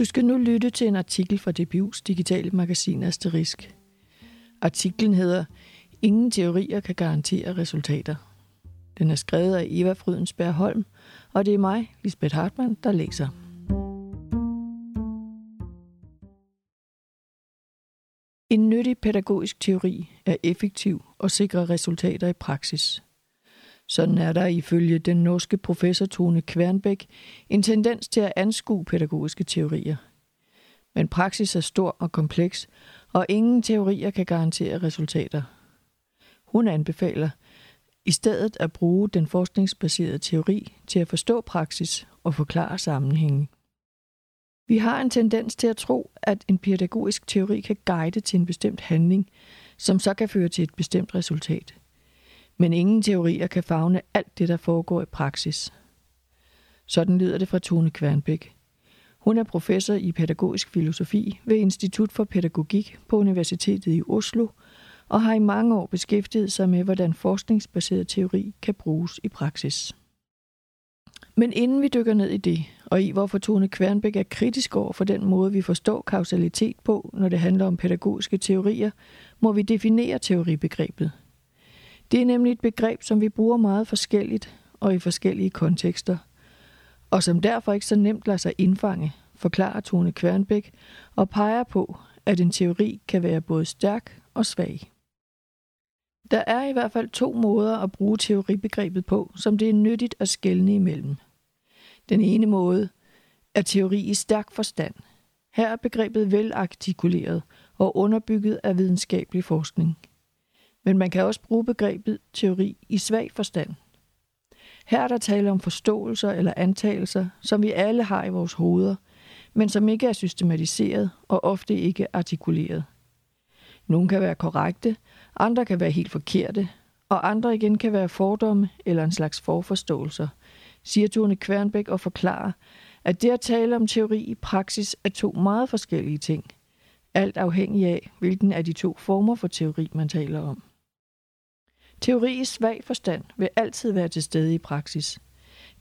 Du skal nu lytte til en artikel fra DBU's digitale magasin Asterisk. Artiklen hedder Ingen teorier kan garantere resultater. Den er skrevet af Eva Frydensberg Holm, og det er mig, Lisbeth Hartmann, der læser. En nyttig pædagogisk teori er effektiv og sikrer resultater i praksis. Sådan er der ifølge den norske professor Tone Kvernbæk en tendens til at anskue pædagogiske teorier. Men praksis er stor og kompleks, og ingen teorier kan garantere resultater. Hun anbefaler i stedet at bruge den forskningsbaserede teori til at forstå praksis og forklare sammenhængen. Vi har en tendens til at tro, at en pædagogisk teori kan guide til en bestemt handling, som så kan føre til et bestemt resultat. Men ingen teorier kan fagne alt det, der foregår i praksis. Sådan lyder det fra Tone Kvernbæk. Hun er professor i pædagogisk filosofi ved Institut for Pædagogik på Universitetet i Oslo og har i mange år beskæftiget sig med, hvordan forskningsbaseret teori kan bruges i praksis. Men inden vi dykker ned i det, og i hvorfor Tone Kvernbæk er kritisk over for den måde, vi forstår kausalitet på, når det handler om pædagogiske teorier, må vi definere teoribegrebet. Det er nemlig et begreb, som vi bruger meget forskelligt og i forskellige kontekster, og som derfor ikke så nemt lader sig indfange, forklarer Tone Kværnbæk og peger på, at en teori kan være både stærk og svag. Der er i hvert fald to måder at bruge teoribegrebet på, som det er nyttigt at skelne imellem. Den ene måde er teori i stærk forstand. Her er begrebet velartikuleret og underbygget af videnskabelig forskning. Men man kan også bruge begrebet teori i svag forstand. Her er der tale om forståelser eller antagelser, som vi alle har i vores hoveder, men som ikke er systematiseret og ofte ikke artikuleret. Nogle kan være korrekte, andre kan være helt forkerte, og andre igen kan være fordomme eller en slags forforståelser, siger Tone Kvernbæk og forklarer, at det at tale om teori i praksis er to meget forskellige ting, alt afhængig af, hvilken af de to former for teori man taler om. Teori i svag forstand vil altid være til stede i praksis.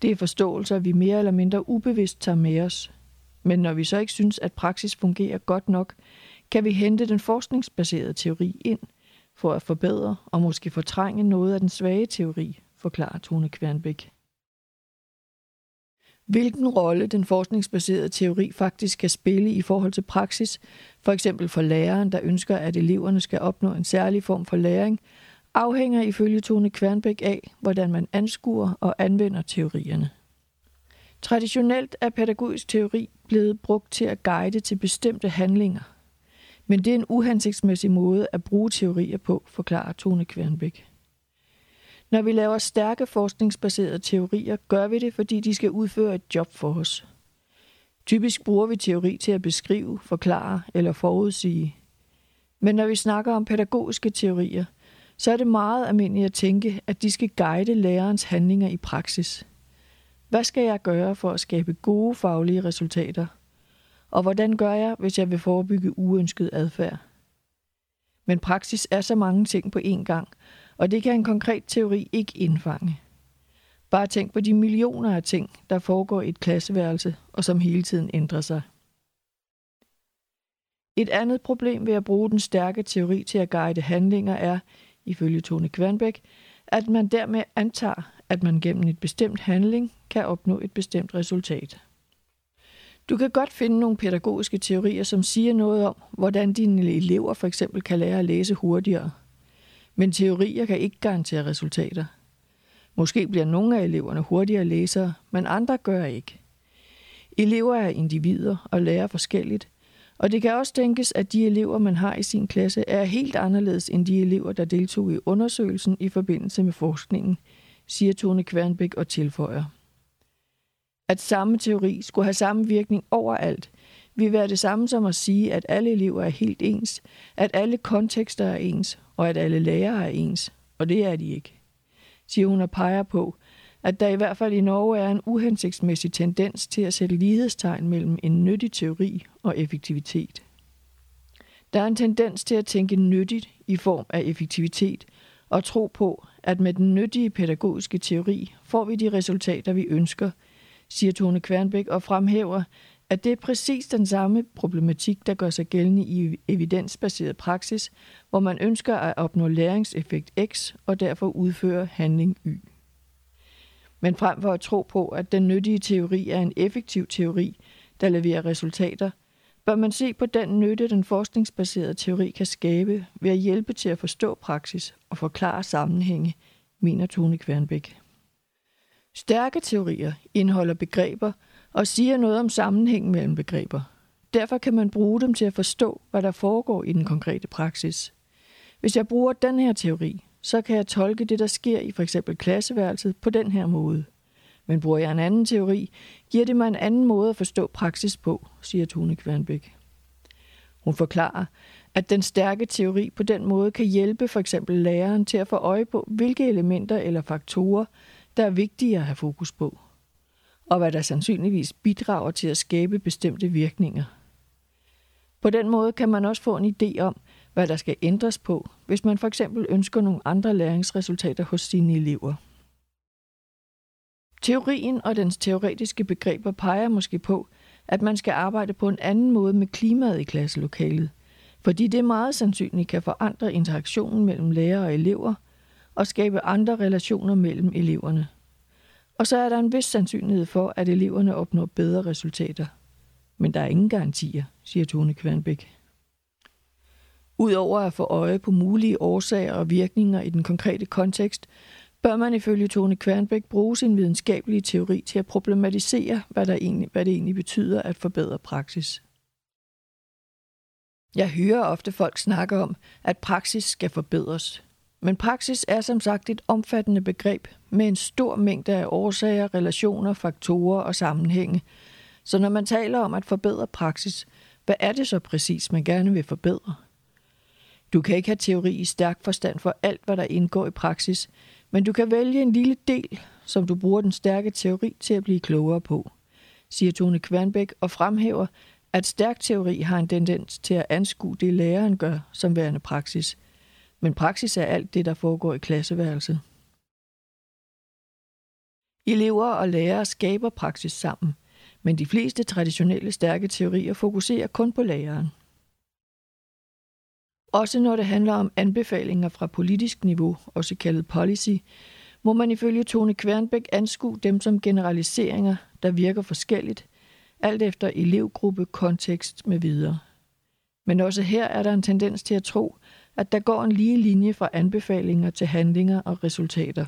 Det er forståelser, vi mere eller mindre ubevidst tager med os. Men når vi så ikke synes, at praksis fungerer godt nok, kan vi hente den forskningsbaserede teori ind for at forbedre og måske fortrænge noget af den svage teori, forklarer Tone Kvernbæk. Hvilken rolle den forskningsbaserede teori faktisk kan spille i forhold til praksis, for eksempel for læreren, der ønsker, at eleverne skal opnå en særlig form for læring, afhænger ifølge Tone Kvernbæk af, hvordan man anskuer og anvender teorierne. Traditionelt er pædagogisk teori blevet brugt til at guide til bestemte handlinger – men det er en uhensigtsmæssig måde at bruge teorier på, forklarer Tone Kvernbæk. Når vi laver stærke forskningsbaserede teorier, gør vi det, fordi de skal udføre et job for os. Typisk bruger vi teori til at beskrive, forklare eller forudsige. Men når vi snakker om pædagogiske teorier, så er det meget almindeligt at tænke, at de skal guide lærerens handlinger i praksis. Hvad skal jeg gøre for at skabe gode faglige resultater – og hvordan gør jeg, hvis jeg vil forebygge uønsket adfærd? Men praksis er så mange ting på én gang, og det kan en konkret teori ikke indfange. Bare tænk på de millioner af ting, der foregår i et klasseværelse, og som hele tiden ændrer sig. Et andet problem ved at bruge den stærke teori til at guide handlinger er, ifølge Tone Kvernbæk, at man dermed antager, at man gennem et bestemt handling kan opnå et bestemt resultat. Du kan godt finde nogle pædagogiske teorier, som siger noget om, hvordan dine elever for eksempel kan lære at læse hurtigere. Men teorier kan ikke garantere resultater. Måske bliver nogle af eleverne hurtigere læsere, men andre gør ikke. Elever er individer og lærer forskelligt, og det kan også tænkes, at de elever, man har i sin klasse, er helt anderledes end de elever, der deltog i undersøgelsen i forbindelse med forskningen, siger Tone Kvernbæk og tilføjer at samme teori skulle have samme virkning overalt, vil være det samme som at sige, at alle elever er helt ens, at alle kontekster er ens, og at alle lærere er ens, og det er de ikke. Siger hun og peger på, at der i hvert fald i Norge er en uhensigtsmæssig tendens til at sætte lighedstegn mellem en nyttig teori og effektivitet. Der er en tendens til at tænke nyttigt i form af effektivitet og tro på, at med den nyttige pædagogiske teori får vi de resultater, vi ønsker – siger Tone Kvernbæk og fremhæver, at det er præcis den samme problematik, der gør sig gældende i evidensbaseret praksis, hvor man ønsker at opnå læringseffekt X og derfor udføre handling Y. Men frem for at tro på, at den nyttige teori er en effektiv teori, der leverer resultater, bør man se på den nytte, den forskningsbaserede teori kan skabe ved at hjælpe til at forstå praksis og forklare sammenhænge, mener Tone Kvernbæk. Stærke teorier indeholder begreber og siger noget om sammenhængen mellem begreber. Derfor kan man bruge dem til at forstå, hvad der foregår i den konkrete praksis. Hvis jeg bruger den her teori, så kan jeg tolke det, der sker i for eksempel klasseværelset på den her måde. Men bruger jeg en anden teori, giver det mig en anden måde at forstå praksis på, siger Tone Kvernbæk. Hun forklarer, at den stærke teori på den måde kan hjælpe for eksempel læreren til at få øje på, hvilke elementer eller faktorer, der er vigtige at have fokus på, og hvad der sandsynligvis bidrager til at skabe bestemte virkninger. På den måde kan man også få en idé om, hvad der skal ændres på, hvis man for eksempel ønsker nogle andre læringsresultater hos sine elever. Teorien og dens teoretiske begreber peger måske på, at man skal arbejde på en anden måde med klimaet i klasselokalet, fordi det meget sandsynligt kan forandre interaktionen mellem lærer og elever og skabe andre relationer mellem eleverne. Og så er der en vis sandsynlighed for, at eleverne opnår bedre resultater. Men der er ingen garantier, siger Tone Kvernbæk. Udover at få øje på mulige årsager og virkninger i den konkrete kontekst, bør man ifølge Tone Kvernbæk bruge sin videnskabelige teori til at problematisere, hvad, der egentlig, hvad det egentlig betyder at forbedre praksis. Jeg hører ofte folk snakke om, at praksis skal forbedres. Men praksis er som sagt et omfattende begreb med en stor mængde af årsager, relationer, faktorer og sammenhænge. Så når man taler om at forbedre praksis, hvad er det så præcis, man gerne vil forbedre? Du kan ikke have teori i stærk forstand for alt, hvad der indgår i praksis, men du kan vælge en lille del, som du bruger den stærke teori til at blive klogere på, siger Tone Kvernbæk og fremhæver, at stærk teori har en tendens til at anskue det, læreren gør som værende praksis. Men praksis er alt det, der foregår i klasseværelset. Elever og lærere skaber praksis sammen, men de fleste traditionelle stærke teorier fokuserer kun på læreren. Også når det handler om anbefalinger fra politisk niveau, også kaldet policy, må man ifølge Tone Kvernbæk anskue dem som generaliseringer, der virker forskelligt, alt efter elevgruppe, kontekst med videre. Men også her er der en tendens til at tro, at der går en lige linje fra anbefalinger til handlinger og resultater.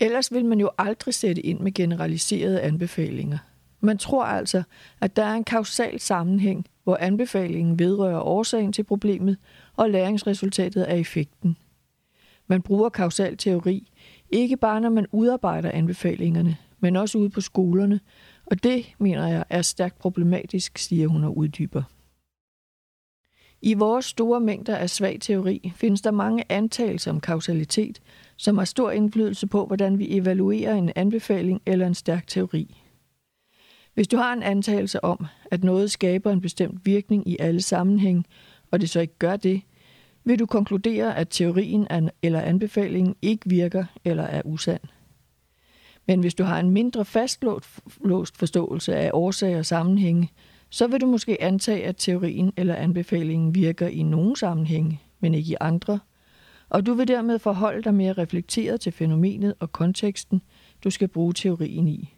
Ellers vil man jo aldrig sætte ind med generaliserede anbefalinger. Man tror altså, at der er en kausal sammenhæng hvor anbefalingen vedrører årsagen til problemet, og læringsresultatet er effekten. Man bruger kausal teori, ikke bare når man udarbejder anbefalingerne, men også ude på skolerne, og det, mener jeg, er stærkt problematisk, siger hun og uddyber. I vores store mængder af svag teori findes der mange antagelser om kausalitet, som har stor indflydelse på, hvordan vi evaluerer en anbefaling eller en stærk teori. Hvis du har en antagelse om, at noget skaber en bestemt virkning i alle sammenhæng, og det så ikke gør det, vil du konkludere, at teorien eller anbefalingen ikke virker eller er usand. Men hvis du har en mindre fastlåst forståelse af årsager og sammenhænge, så vil du måske antage, at teorien eller anbefalingen virker i nogle sammenhænge, men ikke i andre, og du vil dermed forholde dig mere reflekteret til fænomenet og konteksten, du skal bruge teorien i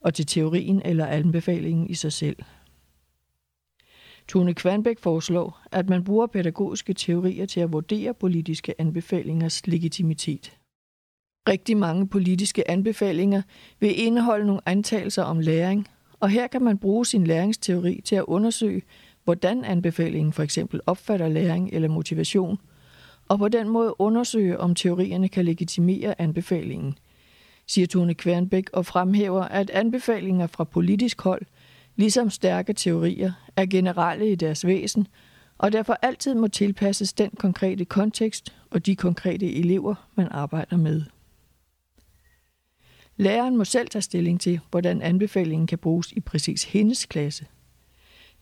og til teorien eller anbefalingen i sig selv. Tone Kvanbæk foreslår, at man bruger pædagogiske teorier til at vurdere politiske anbefalingers legitimitet. Rigtig mange politiske anbefalinger vil indeholde nogle antagelser om læring, og her kan man bruge sin læringsteori til at undersøge, hvordan anbefalingen for eksempel opfatter læring eller motivation, og på den måde undersøge, om teorierne kan legitimere anbefalingen – siger Tone Kvernbæk og fremhæver, at anbefalinger fra politisk hold, ligesom stærke teorier, er generelle i deres væsen, og derfor altid må tilpasses den konkrete kontekst og de konkrete elever, man arbejder med. Læreren må selv tage stilling til, hvordan anbefalingen kan bruges i præcis hendes klasse.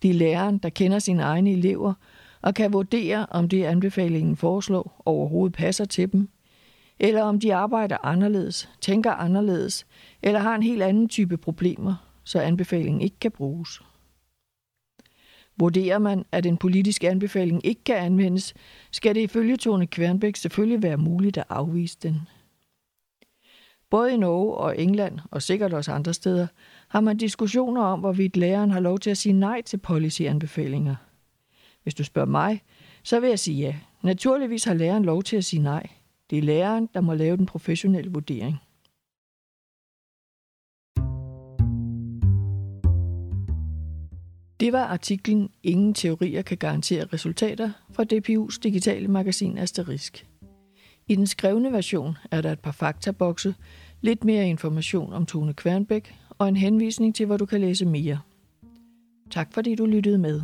Det er læreren, der kender sine egne elever og kan vurdere, om det anbefalingen foreslår overhovedet passer til dem, eller om de arbejder anderledes, tænker anderledes, eller har en helt anden type problemer, så anbefalingen ikke kan bruges. Vurderer man, at en politisk anbefaling ikke kan anvendes, skal det ifølge Tone Kvernbæk selvfølgelig være muligt at afvise den. Både i Norge og England, og sikkert også andre steder, har man diskussioner om, hvorvidt læreren har lov til at sige nej til policyanbefalinger. Hvis du spørger mig, så vil jeg sige ja. Naturligvis har læreren lov til at sige nej. Det er læreren, der må lave den professionelle vurdering. Det var artiklen Ingen teorier kan garantere resultater fra DPU's digitale magasin Asterisk. I den skrevne version er der et par faktabokse, lidt mere information om Tone Kvernbæk og en henvisning til, hvor du kan læse mere. Tak fordi du lyttede med.